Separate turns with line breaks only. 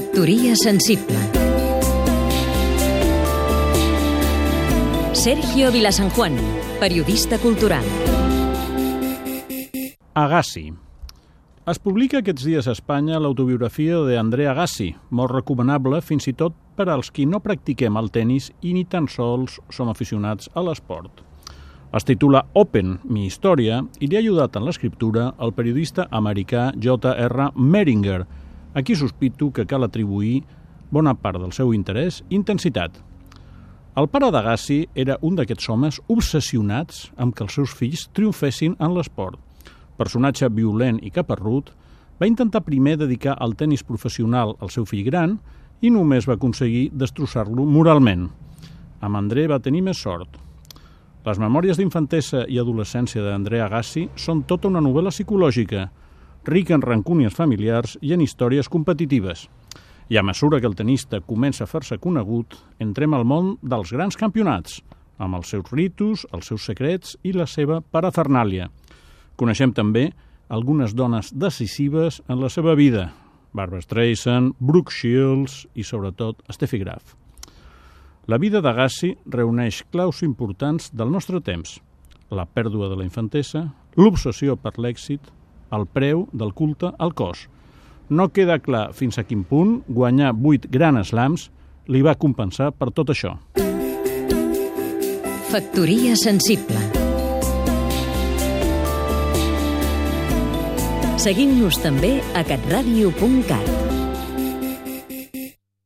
Factoria sensible Sergio Vilasanjuan, periodista cultural
Agassi es publica aquests dies a Espanya l'autobiografia d'André Agassi, molt recomanable fins i tot per als qui no practiquem el tennis i ni tan sols som aficionats a l'esport. Es titula Open, mi història, i li ha ajudat en l'escriptura el periodista americà J.R. Meringer, a qui sospito que cal atribuir bona part del seu interès intensitat. El pare d'Agassi era un d'aquests homes obsessionats amb que els seus fills triomfessin en l'esport. Personatge violent i caparrut, va intentar primer dedicar al tennis professional al seu fill gran i només va aconseguir destrossar-lo moralment. Amb André va tenir més sort. Les memòries d'infantesa i adolescència d'Andrea Agassi són tota una novel·la psicològica, rica en rancúnies familiars i en històries competitives. I a mesura que el tenista comença a fer-se conegut, entrem al món dels grans campionats, amb els seus ritus, els seus secrets i la seva parafernàlia. Coneixem també algunes dones decisives en la seva vida, Barbara Streisand, Brooke Shields i, sobretot, Steffi Graf. La vida d'Agassi reuneix claus importants del nostre temps. La pèrdua de la infantesa, l'obsessió per l'èxit, el preu del culte al cos. No queda clar fins a quin punt guanyar vuit grans slams li va compensar per tot això.
Factoria sensible Seguim-nos també a catradio.cat